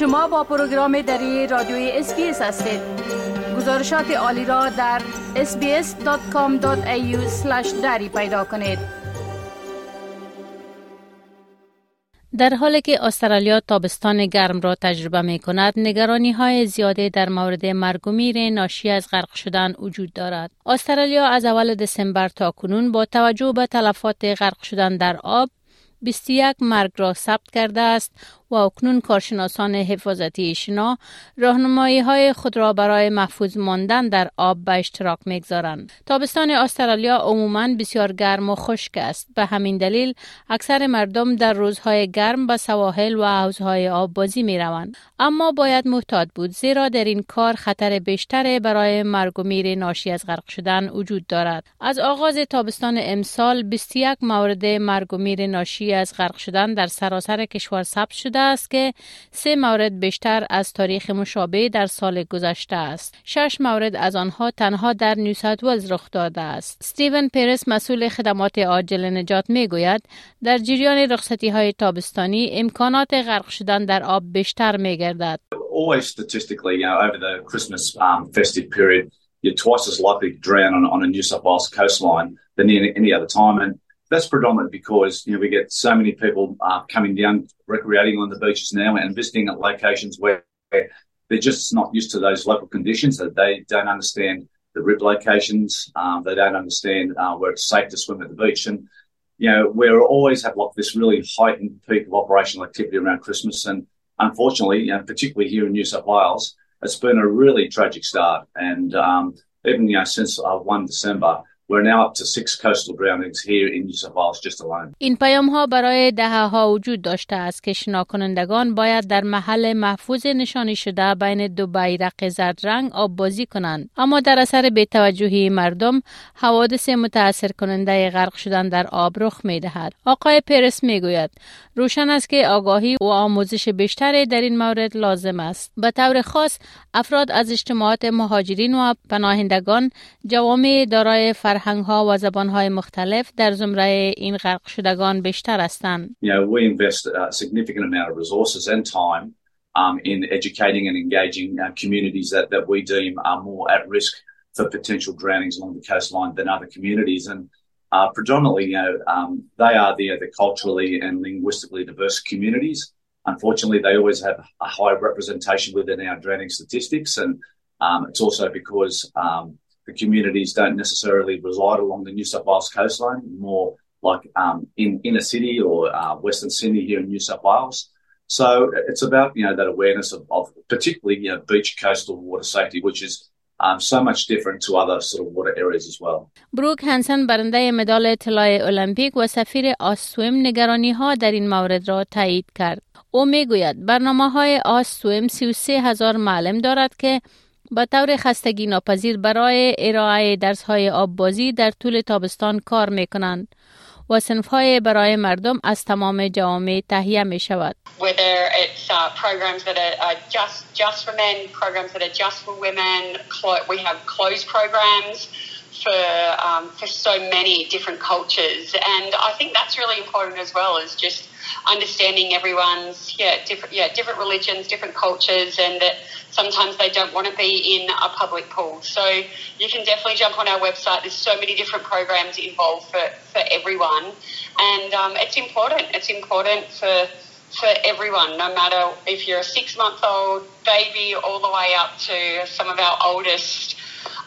شما با پروگرام دری رادیوی اسپیس هستید. گزارشات عالی را در sbs.com.au دری پیدا کنید. در حالی که استرالیا تابستان گرم را تجربه می کند، نگرانی های زیاده در مورد مرگ و میر ناشی از غرق شدن وجود دارد. استرالیا از اول دسامبر تا کنون با توجه به تلفات غرق شدن در آب 21 مرگ را ثبت کرده است. و اکنون کارشناسان حفاظتی شنا راهنمایی های خود را برای محفوظ ماندن در آب به اشتراک می‌گذارند. تابستان استرالیا عموما بسیار گرم و خشک است. به همین دلیل اکثر مردم در روزهای گرم به سواحل و حوزهای آب بازی می روند. اما باید محتاط بود زیرا در این کار خطر بیشتر برای مرگ و میر ناشی از غرق شدن وجود دارد. از آغاز تابستان امسال 21 مورد مرگ و میر ناشی از غرق شدن در سراسر کشور ثبت شده است که سه مورد بیشتر از تاریخ مشابه در سال گذشته است. شش مورد از آنها تنها در نیو ساوت ولز رخ داده است. استیون پرس مسئول خدمات عاجل نجات می گوید در جریان رخصتی های تابستانی امکانات غرق شدن در آب بیشتر می گردد. Always statistically, you know, over the Christmas um, festive period, you're twice as likely to drown on, on a New South Wales coastline than any, any other time. And that's predominant because you know we get so many people uh, coming down recreating on the beaches now and visiting at locations where they're just not used to those local conditions that they don't understand the rip locations um, they don't understand uh, where it's safe to swim at the beach. And you know we always have like this really heightened peak of operational activity around christmas. And unfortunately you know, particularly here in new south wales it's been a really tragic start. And um, even you know since uh, 1 december این پیام ها برای دهه ها وجود داشته است که شناکنندگان باید در محل محفوظ نشانی شده بین دو بیرق زرد رنگ آب بازی کنند اما در اثر بی‌توجهی مردم حوادث متاثر کننده غرق شدن در آب رخ می دهد. آقای پرس می گوید روشن است که آگاهی و آموزش بیشتری در این مورد لازم است. به طور خاص افراد از اجتماعات مهاجرین و پناهندگان جوامع دارای فرهنگ ها و زبان های مختلف در زمره این غرق شدگان بیشتر هستند. You know, we invest a significant amount of resources and time um, in educating and engaging uh, communities that, that we deem are more at risk for potential drownings along the coastline than other communities. And uh, predominantly, you know, um, they are the, the culturally and linguistically diverse communities. Unfortunately, they always have a high representation within our drowning statistics. And um, it's also because um, the communities don't necessarily reside along the New South Wales coastline, more like um, in inner city or uh, Western Sydney here in New South Wales. So it's about you know that awareness of, of particularly you know beach coastal water safety, which is um, so much different to other sort of water areas as well. Brooke Hanson برنده مدال طلای المپیک و سفیر آسویم نگرانی ها در این مورد را تایید کرد. او میگوید برنامه های آسویم 33 هزار معلم دارد که به طور خستگی ناپذیر برای ارائه درس های آببازی در طول تابستان کار می کنند و سنف های برای مردم از تمام جوامع تهیه می شود. Whether it's uh, programs that are, are just just for men, programs that are just for women, we have closed programs for um, for so many different cultures, and I think that's really important as well. Is just understanding everyone's yeah different yeah different religions, different cultures, and that sometimes they don't want to be in a public pool. So you can definitely jump on our website. There's so many different programs involved for, for everyone. And um, it's important. It's important for for everyone, no matter if you're a six month old baby all the way up to some of our oldest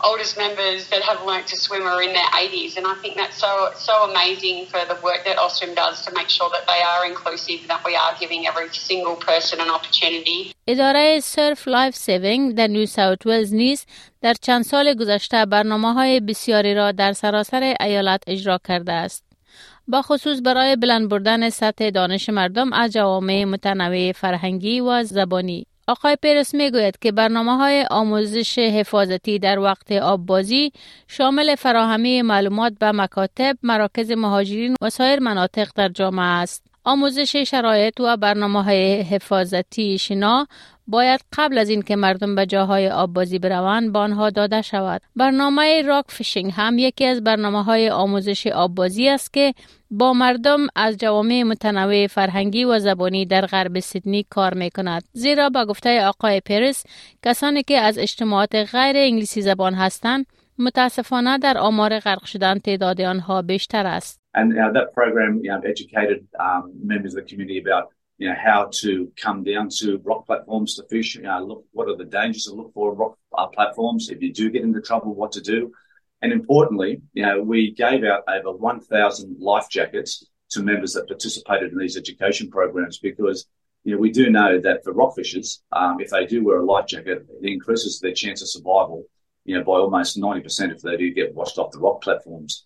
oldest members that have learnt to swim are in their 80s. And I think that's so so amazing for the work that Ostrom does to make sure that they are inclusive, that we are giving every single person an opportunity. اداره سرف لایف سیوینگ در نیو ساوت ولز نیز در چند سال گذشته برنامه های بسیاری را در سراسر ایالت اجرا کرده است. با خصوص برای بلند بردن سطح دانش مردم از جوامع متنوع فرهنگی و زبانی. آقای پرس می گوید که برنامه های آموزش حفاظتی در وقت آببازی شامل فراهمی معلومات به مکاتب، مراکز مهاجرین و سایر مناطق در جامعه است. آموزش شرایط و برنامه های حفاظتی شنا باید قبل از اینکه مردم به جاهای آب بازی بروند به آنها داده شود. برنامه راک فیشینگ هم یکی از برنامه های آموزش آب بازی است که با مردم از جوامع متنوع فرهنگی و زبانی در غرب سیدنی کار می کند. زیرا با گفته آقای پریس کسانی که از اجتماعات غیر انگلیسی زبان هستند متاسفانه در آمار غرق شدن تعداد آنها بیشتر است. And uh, that program you know, educated um, members of the community about you know how to come down to rock platforms to fish. You know, look what are the dangers to look for rock uh, platforms if you do get into trouble, what to do. And importantly, you know, we gave out over 1,000 life jackets to members that participated in these education programs because you know we do know that for rockfishers, um, if they do wear a life jacket, it increases their chance of survival you know, by almost 90% if they do get washed off the rock platforms.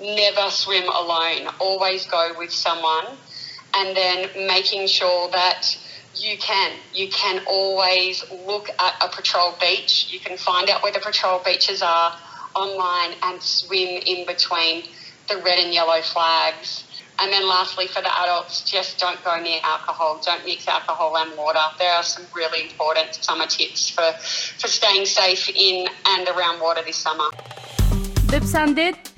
never swim alone, always go with someone, and then making sure that you can. You can always look at a patrol beach. You can find out where the patrol beaches are online and swim in between the red and yellow flags. And then lastly, for the adults, just don't go near alcohol. Don't mix alcohol and water. There are some really important summer tips for, for staying safe in and around water this summer. Dipsandit